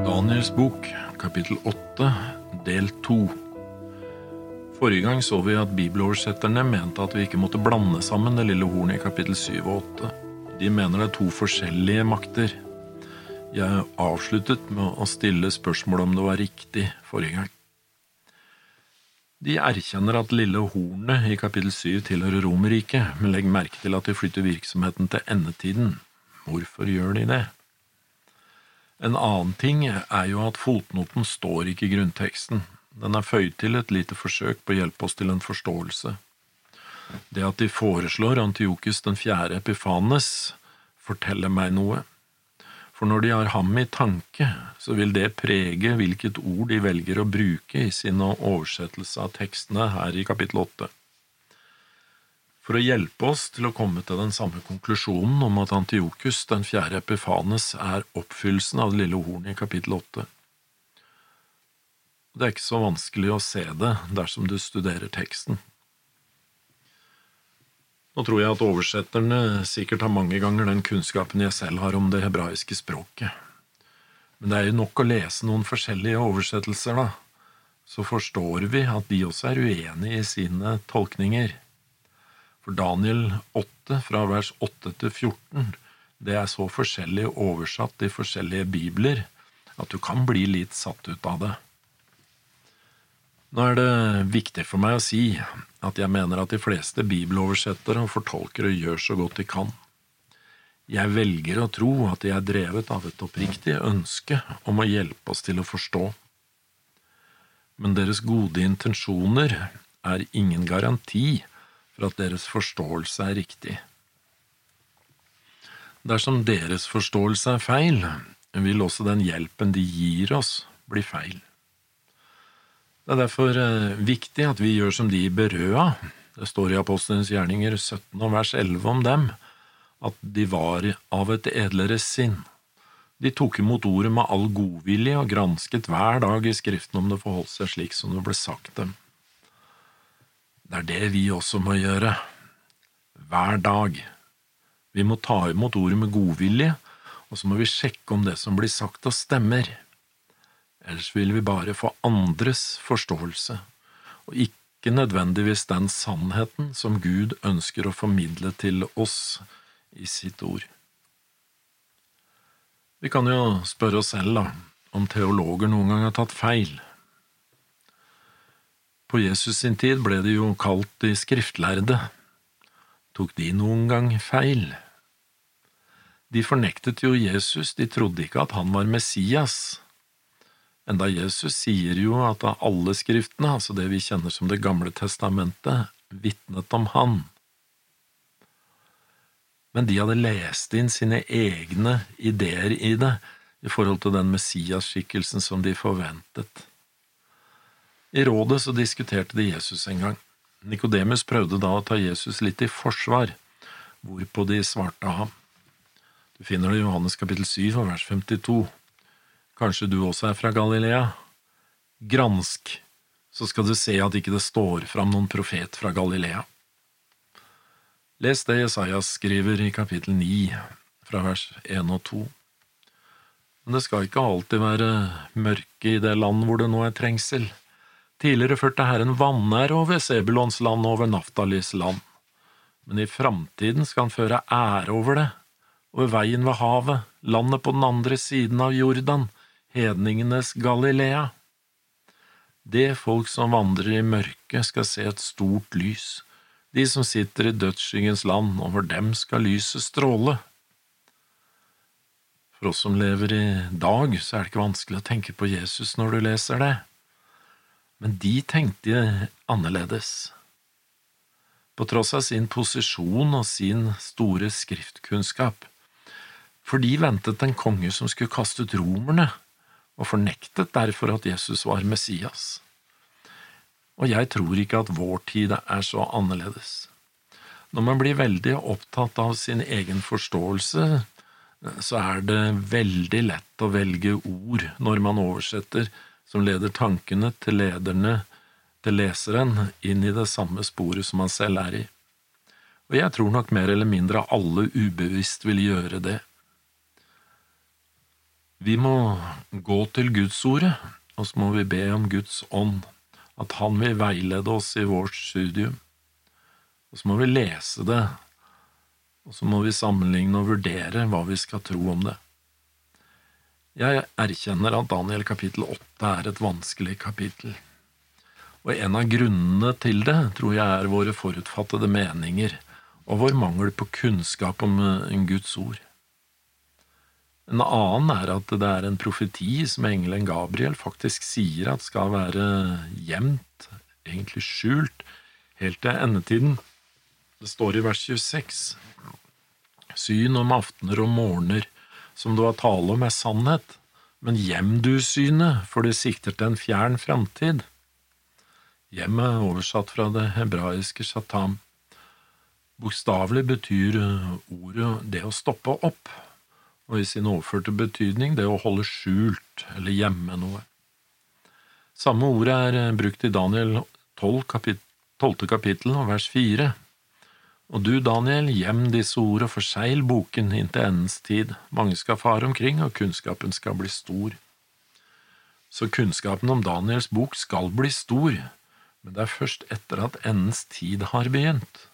Daniels bok, kapittel 8, del 2. Forrige gang så vi at bibeloversetterne mente at vi ikke måtte blande sammen det lille hornet i kapittel 7 og 8. De mener det er to forskjellige makter. Jeg avsluttet med å stille spørsmål om det var riktig forrige gang. De erkjenner at lille hornet i kapittel 7 tilhører Romerriket, men legg merke til at de flytter virksomheten til endetiden. Hvorfor gjør de det? En annen ting er jo at fotnoten står ikke i grunnteksten. Den er føyd til et lite forsøk på å hjelpe oss til en forståelse. Det at de foreslår Antiokus den fjerde Epifanes, forteller meg noe. For når de har ham i tanke, så vil det prege hvilket ord de velger å bruke i sin oversettelse av tekstene her i kapittel åtte. For å hjelpe oss til å komme til den samme konklusjonen om at Antiokus den fjerde Epifanes er oppfyllelsen av det lille hornet i kapittel åtte. Det er ikke så vanskelig å se det dersom du studerer teksten. Nå tror jeg at oversetterne sikkert har mange ganger den kunnskapen jeg selv har om det hebraiske språket. Men det er jo nok å lese noen forskjellige oversettelser, da, så forstår vi at de også er uenige i sine tolkninger. For Daniel 8, fra vers 8 til 14, det er så forskjellig oversatt i forskjellige bibler at du kan bli litt satt ut av det. Nå er det viktig for meg å si at jeg mener at de fleste bibeloversettere og fortolkere gjør så godt de kan. Jeg velger å tro at de er drevet av et oppriktig ønske om å hjelpe oss til å forstå. Men deres gode intensjoner er ingen garanti for at deres forståelse er riktig. Dersom deres forståelse er feil, vil også den hjelpen de gir oss, bli feil. Det er derfor eh, viktig at vi gjør som de Berøa. Det står i Apostelens gjerninger 17 og vers 11 om dem, at de var av et edlere sinn. De tok imot ordet med all godvilje og gransket hver dag i Skriften om det forholdt seg slik som det ble sagt dem. Det er det vi også må gjøre. Hver dag. Vi må ta imot ordet med godvilje, og så må vi sjekke om det som blir sagt, og stemmer ellers vil vi bare få andres forståelse, og ikke nødvendigvis den sannheten som Gud ønsker å formidle til oss i sitt ord. Vi kan jo spørre oss selv, da, om teologer noen gang har tatt feil. På Jesus sin tid ble de jo kalt de skriftlærde. Tok de noen gang feil? De fornektet jo Jesus, de trodde ikke at han var Messias, Enda Jesus sier jo at av alle skriftene, altså det vi kjenner som Det gamle testamentet, vitnet om Han. Men de hadde lest inn sine egne ideer i det, i forhold til den Messias-skikkelsen som de forventet. I rådet så diskuterte de Jesus en gang. Nikodemus prøvde da å ta Jesus litt i forsvar, hvorpå de svarte ham. Du finner det i Johannes kapittel 7 vers 52. Kanskje du også er fra Galilea? Gransk, så skal du se at ikke det står fram noen profet fra Galilea. Les det Jesajas skriver i kapittel 9, fra vers 1 og 2. Men det skal ikke alltid være mørke i det land hvor det nå er trengsel. Tidligere førte Herren vanære over Sebulons land og over Naftalis land. Men i framtiden skal han føre ære over det, over veien ved havet, landet på den andre siden av Jordan, hedningenes Galilea. Det folk som vandrer i mørket, skal se et stort lys. De som sitter i dødsskyggens land, over dem skal lyset stråle. For oss som lever i dag, så er det ikke vanskelig å tenke på Jesus når du leser det. Men de tenkte annerledes. På tross av sin posisjon og sin store skriftkunnskap. For de ventet en konge som skulle kaste ut romerne, og fornektet derfor at Jesus var Messias. Og jeg tror ikke at vår tid er så annerledes. Når man blir veldig opptatt av sin egen forståelse, så er det veldig lett å velge ord når man oversetter som leder tankene til lederne, til leseren, inn i det samme sporet som han selv er i. Og jeg tror nok mer eller mindre alle ubevisst vil gjøre det. Vi må gå til Gudsordet, og så må vi be om Guds ånd, at Han vil veilede oss i vårt studium. Og så må vi lese det, og så må vi sammenligne og vurdere hva vi skal tro om det. Jeg erkjenner at Daniel kapittel åtte er et vanskelig kapittel, og en av grunnene til det tror jeg er våre forutfattede meninger og vår mangel på kunnskap om en Guds ord. En annen er at det er en profeti som engelen Gabriel faktisk sier at skal være gjemt, egentlig skjult, helt til endetiden. Det står i vers 26. Syn om aftener og morgener, som du har tale om, er sannhet, men gjem du synet, for det sikter til en fjern framtid. Hjem er oversatt fra det hebraiske shatam. Bokstavelig betyr ordet det å stoppe opp og i sin overførte betydning det å holde skjult eller gjemme noe. Samme ordet er brukt i Daniel 12, kapit 12. kapittel og vers 4. Og du, Daniel, gjem disse ord og forsegl boken inntil endens tid, mange skal fare omkring, og kunnskapen skal bli stor. Så kunnskapen om Daniels bok skal bli stor, men det er først etter at endens tid har begynt.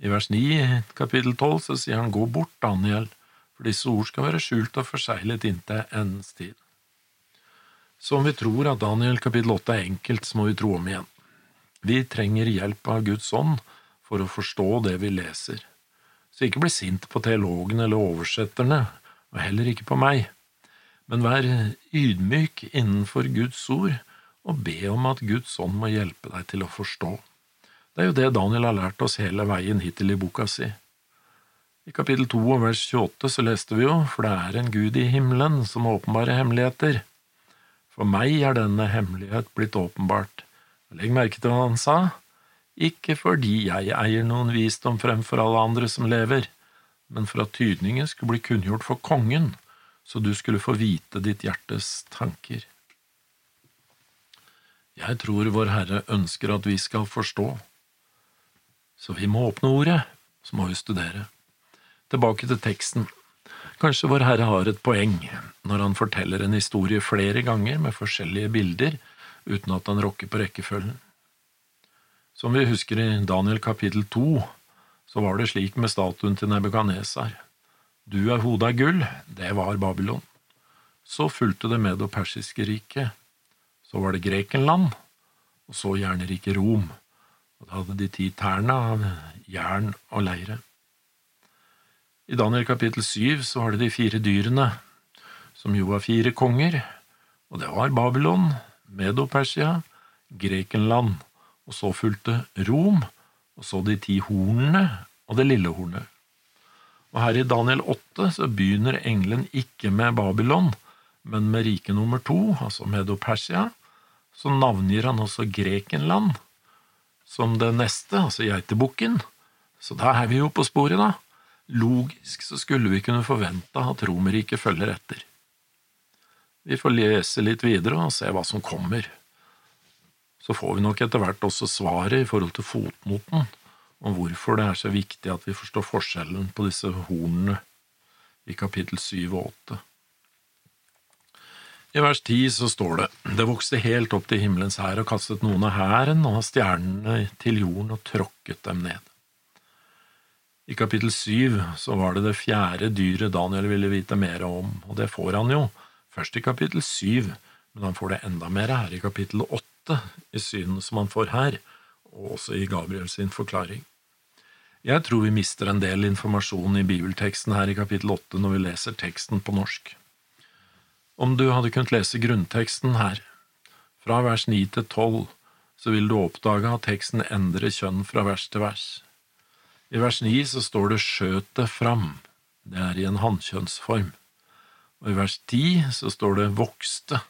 I vers 9 kapittel 12 så sier han gå bort, Daniel, for disse ord skal være skjult og forseglet inntil endens tid. Så om vi tror at Daniel kapittel 8 er enkelt, så må vi tro om igjen. Vi trenger hjelp av Guds ånd for å forstå det vi leser. Så ikke bli sint på teologene eller oversetterne, og heller ikke på meg, men vær ydmyk innenfor Guds ord og be om at Guds ånd må hjelpe deg til å forstå. Det er jo det Daniel har lært oss hele veien hittil i boka si. I kapittel 2 og vers 28 så leste vi jo, for det er en Gud i himmelen som åpenbarer hemmeligheter. For meg er denne hemmelighet blitt åpenbart. Legg merke til hva han sa. Ikke fordi jeg eier noen visdom fremfor alle andre som lever, men for at tydningen skulle bli kunngjort for kongen, så du skulle få vite ditt hjertes tanker. Jeg tror Vår Herre ønsker at vi skal forstå, så vi må åpne ordet, så må vi studere. Tilbake til teksten. Kanskje Vår Herre har et poeng når han forteller en historie flere ganger med forskjellige bilder, uten at han rokker på rekkefølgen. Som vi husker i Daniel kapittel to, så var det slik med statuen til Nebukadnesar. Du er hodet av gull, det var Babylon. Så fulgte det med det persiske riket. Så var det Grekenland, og så jernriket Rom. Og da hadde de ti tærne av jern og leire. I Daniel kapittel syv så var det de fire dyrene, som jo var fire konger, og det var Babylon, Medo-Persia, Grekenland, og så fulgte Rom, og så de ti hornene og det lille hornet. Og her i Daniel 8 så begynner engelen ikke med Babylon, men med rike nummer to, altså Medo-Persia. Så navngir han også Grekenland som det neste, altså geitebukken. Så da er vi jo på sporet, da. Logisk så skulle vi kunne forvente at Romerriket følger etter. Vi får lese litt videre og se hva som kommer. Så får vi nok etter hvert også svaret i forhold til fotnoten om hvorfor det er så viktig at vi forstår forskjellen på disse hornene i kapittel 7 og 8. I vers 10 så står det Det vokste helt opp til himmelens hær og kastet noen av hæren og stjernene til jorden og tråkket dem ned. I kapittel 7 så var det det fjerde dyret Daniel ville vite mer om, og det får han jo, først i kapittel 7, men han får det enda mer her i kapittel åtte, i synet som han får her, og også i Gabriels forklaring. Jeg tror vi mister en del informasjon i bibelteksten her i kapittel åtte når vi leser teksten på norsk. Om du hadde kunnet lese grunnteksten her, fra vers ni til tolv, så vil du oppdage at teksten endrer kjønn fra vers til vers. I vers 9 så står det skjøt det fram, det er i en hannkjønnsform. Og i vers 10 så står det vokste,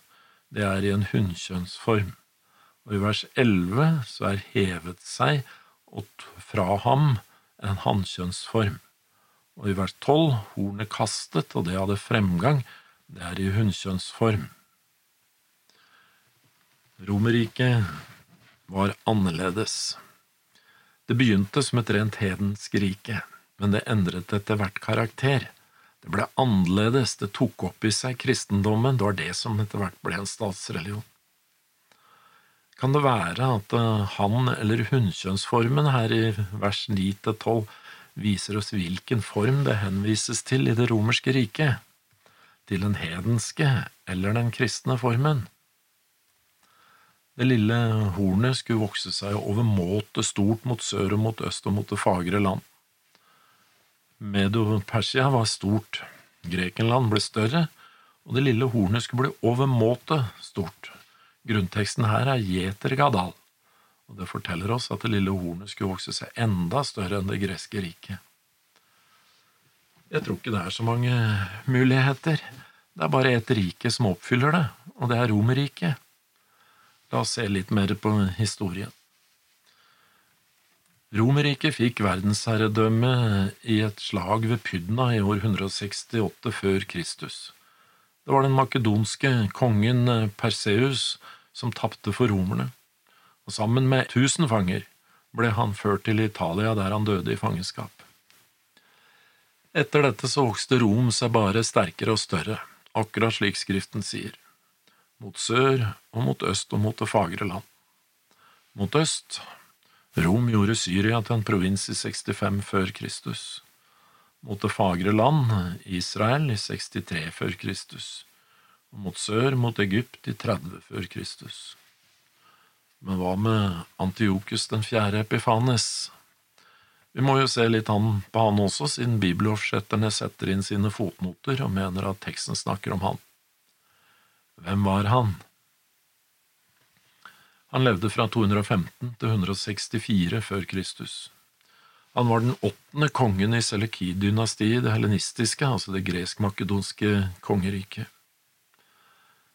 det er i en hunnkjønnsform. Og i vers 11 så er hevet seg fra ham en hannkjønnsform. Og i vers 12 hornet kastet, og det hadde fremgang, det er i hunnkjønnsform. Romerriket var annerledes. Det begynte som et rent hedensk rike, men det endret etter hvert karakter. Det ble annerledes, det tok opp i seg kristendommen, det var det som etter hvert ble en statsreligion. Kan det være at eh, han- eller hunnkjønnsformen her i vers 9–12 viser oss hvilken form det henvises til i det romerske riket? Til den hedenske eller den kristne formen? Det lille hornet skulle vokse seg overmåte stort mot sør og mot øst og mot det fagre land. Medo-Persia var stort, Grekenland ble større, og det lille hornet skulle bli overmåte stort. Grunnteksten her er Jeter Gadal, og det forteller oss at det lille hornet skulle vokse seg enda større enn det greske riket. Jeg tror ikke det er så mange muligheter. Det er bare ett rike som oppfyller det, og det er Romerriket. La oss se litt mer på historien. Romerriket fikk verdensherredømme i et slag ved Pydna i år 168 før Kristus. Det var den makedonske kongen Perseus som tapte for romerne, og sammen med tusen fanger ble han ført til Italia, der han døde i fangenskap. Etter dette så vokste Rom seg bare sterkere og større, akkurat slik Skriften sier mot sør og mot øst og mot det fagre land. Mot øst Rom gjorde Syria til en provins i 65 før Kristus. Mot det fagre land Israel i 63 før Kristus. Og mot sør mot Egypt i 30 før Kristus. Men hva med Antiokus den fjerde Epifanes? Vi må jo se litt på han også, siden bibeloversetterne setter inn sine fotnoter og mener at teksten snakker om han. Hvem var han? Han levde fra 215 til 164 før Kristus. Han var den åttende kongen i Selekid-dynastiet, det helenistiske, altså det gresk-makedonske kongeriket.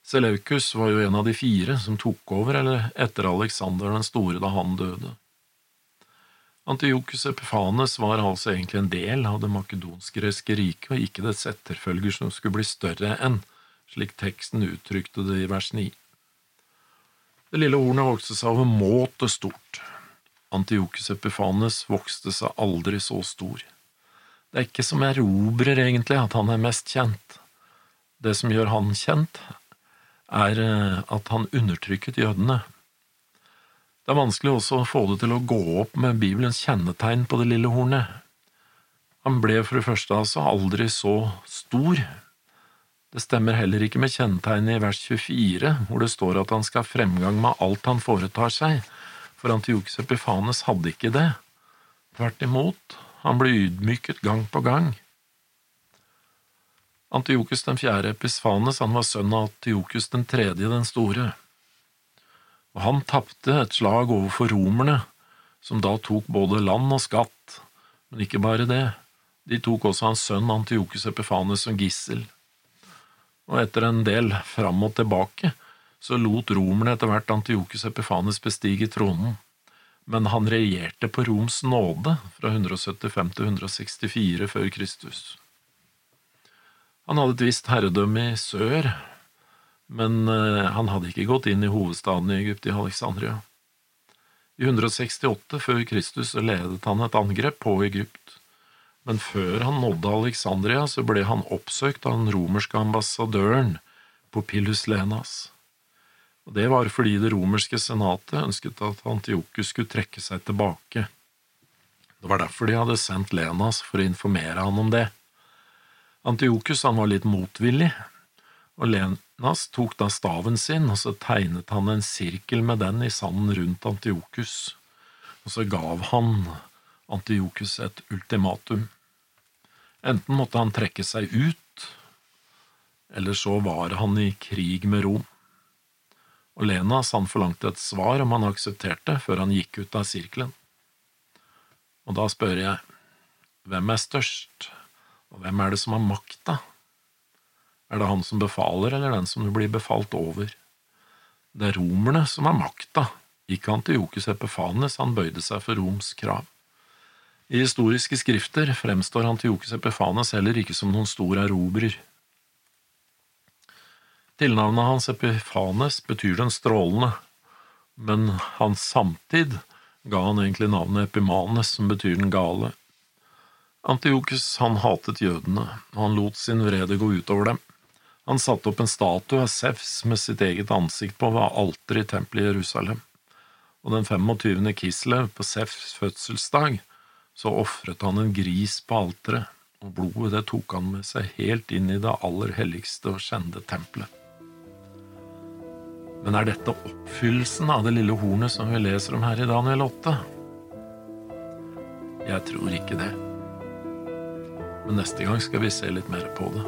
Seleukus var jo en av de fire som tok over eller etter Alexander den store da han døde. Antiokus Epifanes var altså egentlig en del av det makedonsk-greske riket, og ikke dets etterfølger som skulle bli større enn slik teksten uttrykte det i vers 9. Det lille hornet vokste seg overmåte stort. Antiokus Epifanes vokste seg aldri så stor. Det er ikke som erobrer, egentlig, at han er mest kjent. Det som gjør han kjent, er eh, at han undertrykket jødene. Det er vanskelig også å få det til å gå opp med Bibelens kjennetegn på det lille hornet. Han ble for det første altså aldri så stor, det stemmer heller ikke med kjennetegnet i vers 24, hvor det står at han skal ha fremgang med alt han foretar seg, for Antiokus Epifanes hadde ikke det. Tvert imot, han ble ydmyket gang på gang. Antiokus den fjerde Epifanes han var sønn av Antiokus den tredje den store, og han tapte et slag overfor romerne, som da tok både land og skatt, men ikke bare det, de tok også hans sønn Antiokus Epifanes som gissel og etter en del fram og tilbake så lot romerne etter hvert Antiokus Epifanes bestige tronen, men han regjerte på Roms nåde fra 175 til 164 før Kristus. Han hadde et visst herredømme i sør, men eh, han hadde ikke gått inn i hovedstaden i Egypt, i Alexandria. I 168 før Kristus ledet han et angrep på Egypt men før han nådde Alexandria, så ble han oppsøkt av den romerske ambassadøren Popillus Lenas. Og Det var fordi det romerske senatet ønsket at Antiokus skulle trekke seg tilbake. Det var derfor de hadde sendt Lenas for å informere han om det. Antiokus var litt motvillig, og Lenas tok da staven sin, og så tegnet han en sirkel med den i sanden rundt Antiokus, og så gav han Antiokus et ultimatum. Enten måtte han trekke seg ut, eller så var han i krig med Rom. Og Lenas han forlangte et svar om han aksepterte, før han gikk ut av sirkelen. Og da spør jeg, hvem er størst, og hvem er det som har makta? Er det han som befaler, eller den som blir befalt over? Det er romerne som har makta, ikke Antiokus Epifanes, han bøyde seg for Roms krav. I historiske skrifter fremstår han Antiokus Epifanes heller ikke som noen stor erobrer. Tilnavnet hans Epifanes betyr den strålende, men hans samtid ga han egentlig navnet Epimanes, som betyr den gale. Antiokus han hatet jødene, og han lot sin vrede gå utover dem. Han satte opp en statue av Sefs med sitt eget ansikt på ved alteret i tempelet i Jerusalem, og den 25. Kislev, på Sefs fødselsdag, så ofret han en gris på alteret, og blodet det tok han med seg helt inn i det aller helligste og kjente tempelet. Men er dette oppfyllelsen av det lille hornet som vi leser om her i Daniel 8? Jeg tror ikke det. Men neste gang skal vi se litt mer på det.